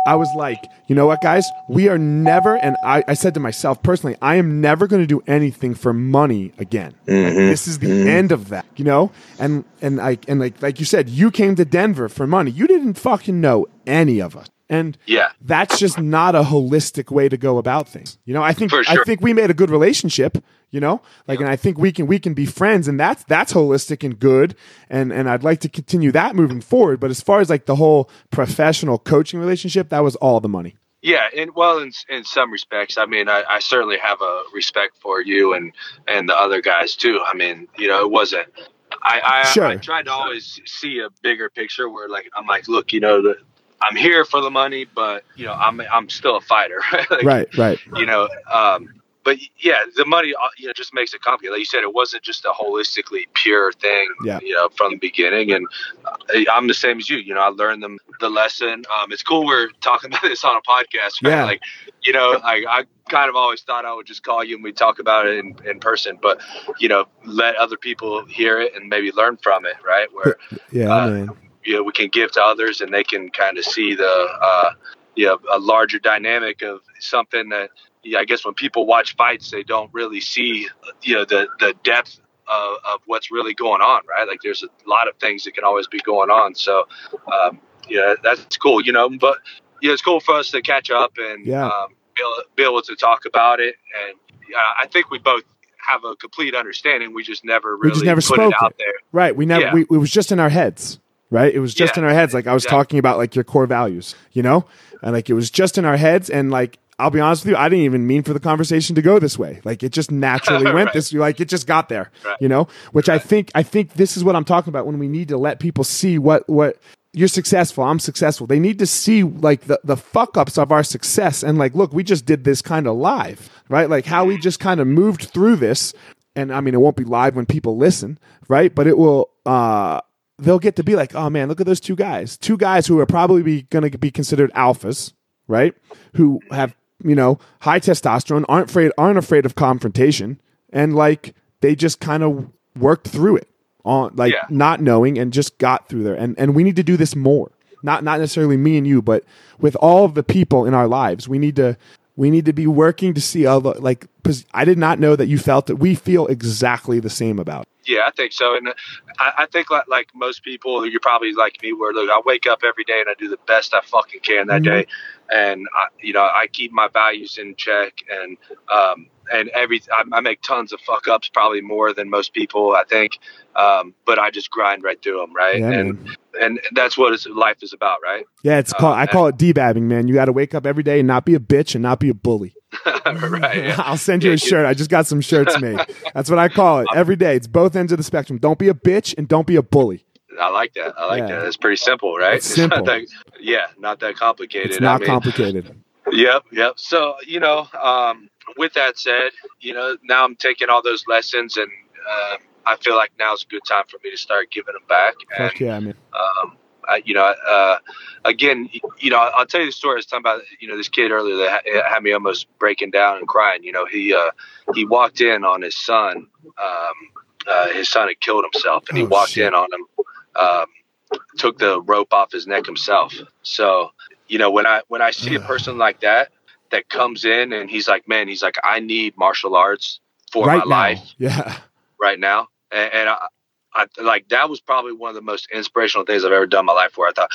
[SPEAKER 1] I was like, you know what, guys? We are never, and I, I said to myself personally, I am never going to do anything for money again.
[SPEAKER 3] Mm-hmm.
[SPEAKER 1] Like, this is the mm-hmm. end of that, you know. And and like and like like you said, you came to Denver for money. You didn't fucking know any of us. And
[SPEAKER 3] yeah,
[SPEAKER 1] that's just not a holistic way to go about things. You know, I think
[SPEAKER 3] sure.
[SPEAKER 1] I think we made a good relationship, you know? Like and I think we can we can be friends and that's that's holistic and good and and I'd like to continue that moving forward, but as far as like the whole professional coaching relationship, that was all the money.
[SPEAKER 2] Yeah, and well, in in some respects, I mean, I, I certainly have a respect for you and and the other guys too. I mean, you know, it wasn't I I,
[SPEAKER 1] sure.
[SPEAKER 2] I tried to always see a bigger picture where like I'm like, look, you know, the I'm here for the money, but you know, I'm I'm still a fighter.
[SPEAKER 1] like, right, right.
[SPEAKER 2] You know, um, but yeah, the money uh, you know just makes it complicated. Like you said, it wasn't just a holistically pure thing.
[SPEAKER 1] Yeah.
[SPEAKER 2] You know, from the beginning, and uh, I'm the same as you. You know, I learned them the lesson. Um, it's cool we're talking about this on a podcast. Right?
[SPEAKER 1] Yeah.
[SPEAKER 2] Like, you know, I, I kind of always thought I would just call you and we talk about it in, in person, but you know, let other people hear it and maybe learn from it. Right. Where
[SPEAKER 1] yeah, uh,
[SPEAKER 2] you know we can give to others and they can kind of see the uh, you know a larger dynamic of something that yeah, I guess when people watch fights they don't really see you know the the depth of, of what's really going on right like there's a lot of things that can always be going on so um, yeah that's cool you know but yeah it's cool for us to catch up and
[SPEAKER 1] yeah.
[SPEAKER 2] um, be, able, be able to talk about it and uh, I think we both have a complete understanding. We just never really
[SPEAKER 1] we just never
[SPEAKER 2] put
[SPEAKER 1] spoke
[SPEAKER 2] it out
[SPEAKER 1] it.
[SPEAKER 2] there.
[SPEAKER 1] Right. We never.
[SPEAKER 2] Yeah.
[SPEAKER 1] We, it was just in our heads right? It was just
[SPEAKER 2] Yeah,
[SPEAKER 1] in our heads. Like I was
[SPEAKER 2] exactly.
[SPEAKER 1] talking about like your core values, you know? And like it was just in our heads and like I'll be honest with you, I didn't even mean for the conversation to go this way. Like it just naturally went
[SPEAKER 2] Right.
[SPEAKER 1] this like it just got there.
[SPEAKER 2] Right.
[SPEAKER 1] You know? Which I think I think this is what I'm talking about when we need to let people see what what you're successful, I'm successful. They need to see like the, the fuck ups of our success and like, look, we just did this kind of live, right? Like how we just kind of moved through this. And I mean, it won't be live when people listen, right? But it will, uh, they'll get to be like, oh man, look at those two guys. Two guys who are probably going to be considered alphas, right? Who have, you know, high testosterone, aren't afraid, aren't afraid of confrontation. And like, they just kind of worked through it on like
[SPEAKER 2] Yeah.
[SPEAKER 1] not knowing and just got through there. And, and we need to do this more. Not, not necessarily me and you, but with all of the people in our lives, we need to, we need to be working to see other like because I did not know that you felt that we feel exactly the same about.
[SPEAKER 2] Yeah, I think so, and uh, I, I think like, like most people, you're probably like me, where look, I wake up every day and I do the best I fucking can that
[SPEAKER 1] Mhm.
[SPEAKER 2] day, and I, you know I keep my values in check, and um, and every I, I make tons of fuck ups, probably more than most people, I think, um, but I just grind right through them, right,
[SPEAKER 1] Yeah,
[SPEAKER 2] and
[SPEAKER 1] man.
[SPEAKER 2] and that's what life is about, right?
[SPEAKER 1] Yeah, it's called. I call it debabbing, man. You got to wake up every day and not be a bitch and not be a bully.
[SPEAKER 2] right. Yeah.
[SPEAKER 1] I'll send you
[SPEAKER 2] Yeah,
[SPEAKER 1] a shirt. I just got some shirts made. That's what I call it every day. It's both ends of the spectrum. Don't be a bitch and don't be a bully.
[SPEAKER 2] I like that. I like that. It's pretty simple, right?
[SPEAKER 1] It's simple.
[SPEAKER 2] not that, yeah, not that complicated.
[SPEAKER 1] It's not
[SPEAKER 2] I mean,
[SPEAKER 1] complicated.
[SPEAKER 2] Yep, yep. So you know, um, with that said, you know, now I'm taking all those lessons, and uh, I feel like now's a good time for me to start giving them back. And
[SPEAKER 1] Fuck yeah, man.
[SPEAKER 2] um, I, you know, uh, again, you know, I'll tell you the story. I was talking about, you know, this kid earlier that ha- had me almost breaking down and crying. You know, he uh, he walked in on his son. Um, uh, his son had killed himself, and he
[SPEAKER 1] Oh,
[SPEAKER 2] walked
[SPEAKER 1] shit.
[SPEAKER 2] in on him, um, took the rope off his neck himself. So, you know, when I when I see a person like that that comes in and he's like, man, he's like, I need martial arts for
[SPEAKER 1] right
[SPEAKER 2] my
[SPEAKER 1] now.
[SPEAKER 2] life
[SPEAKER 1] Yeah.
[SPEAKER 2] right now. And, and I, I like that was probably one of the most inspirational things I've ever done in my life. Where I thought,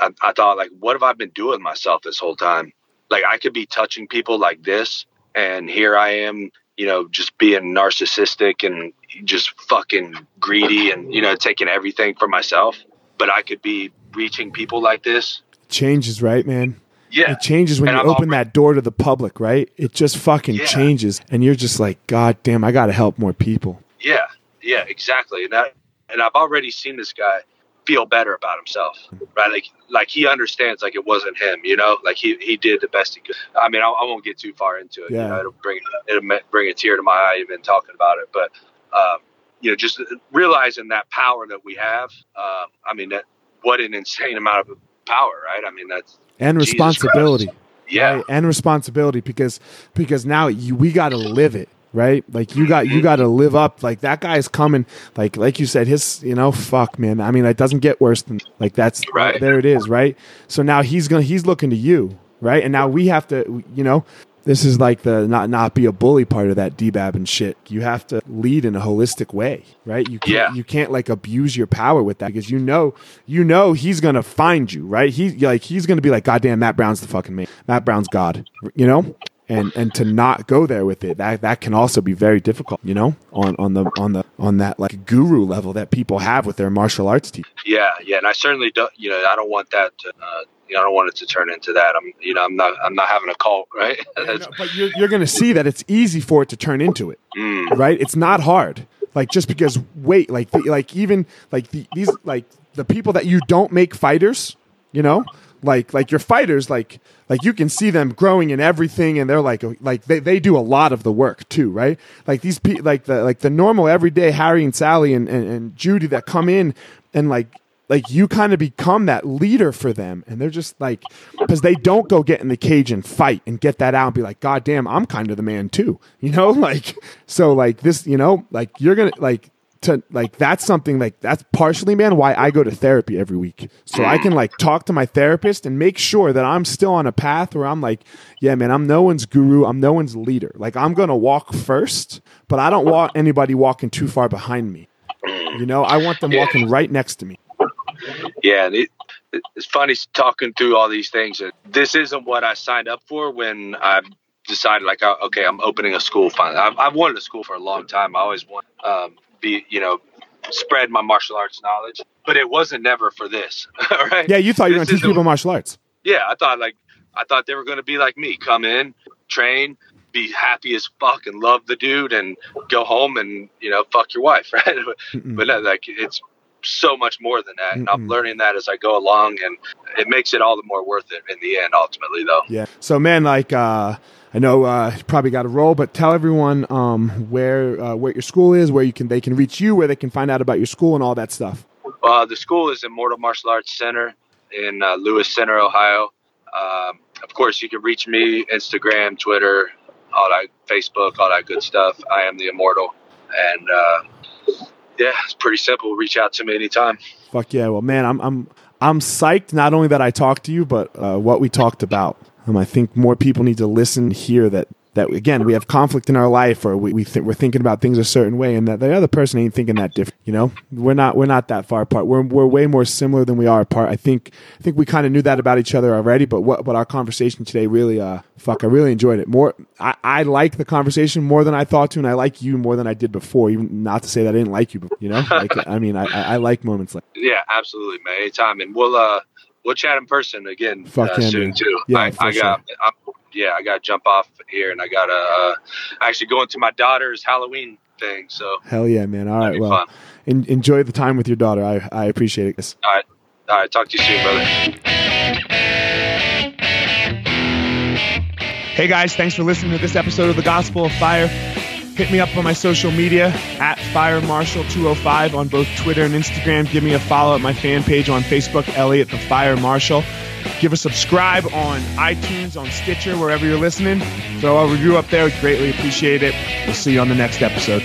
[SPEAKER 2] I, I thought like, what have I been doing with myself this whole time? Like I could be touching people like this, and here I am, you know, just being narcissistic and just fucking greedy, and you know, taking everything for myself. But I could be reaching people like this.
[SPEAKER 1] Change is right, man.
[SPEAKER 2] Yeah.
[SPEAKER 1] It changes when
[SPEAKER 2] And
[SPEAKER 1] you
[SPEAKER 2] I'm
[SPEAKER 1] open
[SPEAKER 2] already-
[SPEAKER 1] that door to the public, right? It just fucking
[SPEAKER 2] Yeah.
[SPEAKER 1] changes, and you're just like, God damn, I got to help more people.
[SPEAKER 2] Yeah, yeah, exactly. And that, and I've already seen this guy feel better about himself, right? Like, like he understands, like it wasn't him, you know, like he, he did the best he could. I mean, I, I won't get too far into it.
[SPEAKER 1] Yeah.
[SPEAKER 2] You know, it'll bring it'll bring a tear to my eye even talking about it. But, um, you know, just realizing that power that we have. Um, I mean, that what an insane amount of power, right? I mean, that's
[SPEAKER 1] And
[SPEAKER 2] Jesus
[SPEAKER 1] responsibility.
[SPEAKER 2] Christ. yeah,
[SPEAKER 1] right? and responsibility because because now you, we got to live it right like you got you mm-hmm. got to live up like that guy's coming like like you said his you know fuck man i mean it doesn't get worse than like that's
[SPEAKER 2] Right.
[SPEAKER 1] there it is right so now he's gonna he's looking to you right and now we have to you know this is like the not not be a bully part of that debab and shit you have to lead in a holistic way right you can't
[SPEAKER 2] Yeah.
[SPEAKER 1] you can't like abuse your power with that because you know you know he's gonna find you right he like he's gonna be like goddamn matt brown's the fucking man matt brown's god you know and and to not go there with it that that can also be very difficult you know on on the on the on that like guru level that people have with their martial arts team
[SPEAKER 2] yeah, yeah. And I certainly don't, you know, I don't want that to, uh, you know, I don't want it to turn into that. I'm, you know, I'm not, I'm not having a cult, right? That's-
[SPEAKER 1] but you're, you're gonna see that it's easy for it to turn into it
[SPEAKER 2] mm,
[SPEAKER 1] right? It's not hard. Like just because wait, like the, like even like the, these like the people that you don't make fighters, you know, like like your fighters, like like you can see them growing in everything, and they're like like they, they do a lot of the work too, right? Like these people, like the like the normal everyday Harry and Sally and, and, and Judy that come in and like like you kind of become that leader for them and they're just like because they don't go get in the cage and fight and get that out and be like god damn i'm kind of the man too you know? Like so like this you know like you're gonna like to like that's something like that's partially man why i go to therapy every week. So i can like talk to my therapist and make sure that i'm still on a path where i'm like yeah man i'm no one's guru i'm no one's leader. Like i'm gonna walk first but i don't want anybody walking too far behind me. You know i want them
[SPEAKER 2] Yeah.
[SPEAKER 1] walking right next to me
[SPEAKER 2] yeah. And it, it's funny talking through all these things. This isn't what I signed up for when I decided, like, uh, okay, I'm opening a school. Finally, I've, I've wanted a school for a long time. I always want um, be, you know, spread my martial arts knowledge, but it wasn't never for this. right.
[SPEAKER 1] Yeah, you thought you were going to teach people martial arts.
[SPEAKER 2] yeah, I thought like I thought they were going to be like me, come in, train, be happy as fuck, and love the dude, and go home and you know fuck your wife, right?
[SPEAKER 1] Mm-mm.
[SPEAKER 2] but no, like it's so much more than that, and I'm learning that as I go along, and it makes it all the more worth it in the end, ultimately, though.
[SPEAKER 1] Yeah. So, man, like, uh, I know uh, you probably got a role, but tell everyone um, where uh, where your school is, where you can they can reach you, where they can find out about your school and all that stuff.
[SPEAKER 2] Uh, the school is Immortal Martial Arts Center in uh, Lewis Center, Ohio. Um, of course, you can reach me Instagram, Twitter, all that, Facebook, all that good stuff. I am the Immortal, and uh, yeah, it's pretty simple. Reach out to me anytime.
[SPEAKER 1] Fuck yeah. Well, man, I'm I'm I'm psyched. Not only that I talked to you, but uh, what we talked about. Um, I think more people need to listen here that that again we have conflict in our life or we, we think we're thinking about things a certain way and that the other person ain't thinking that different you know? We're not we're not that far apart. We're, we're way more similar than we are apart. I think i think we kind of knew that about each other already but what but our conversation today really uh fuck i really enjoyed it. More i i like the conversation more than i thought to and i like you more than i did before even not to say that i didn't like you before, you know? Like i mean i i I like moments like
[SPEAKER 2] Yeah, absolutely, man. Anytime, and we'll uh we'll chat in person again
[SPEAKER 1] Fuck
[SPEAKER 2] uh,
[SPEAKER 1] yeah,
[SPEAKER 2] soon
[SPEAKER 1] man.
[SPEAKER 2] too.
[SPEAKER 1] Yeah,
[SPEAKER 2] I,
[SPEAKER 1] for
[SPEAKER 2] I got. I'm, yeah, I got to jump off here, and I got to uh, actually go into my daughter's Halloween thing. So
[SPEAKER 1] hell yeah man all right well en- enjoy the time with your daughter i i appreciate it guys.
[SPEAKER 2] All right, all right. Talk to you soon, brother.
[SPEAKER 1] Hey guys, thanks for listening to this episode of the Gospel of Fire. Hit me up on my social media at Fire Marshal 205 on both Twitter and Instagram. Give me a follow at my fan page on Facebook, Elliot the Fire Marshal. Give a subscribe on iTunes, on Stitcher, wherever you're listening. Throw a review up there. We'd greatly appreciate it. We'll see you on the next episode.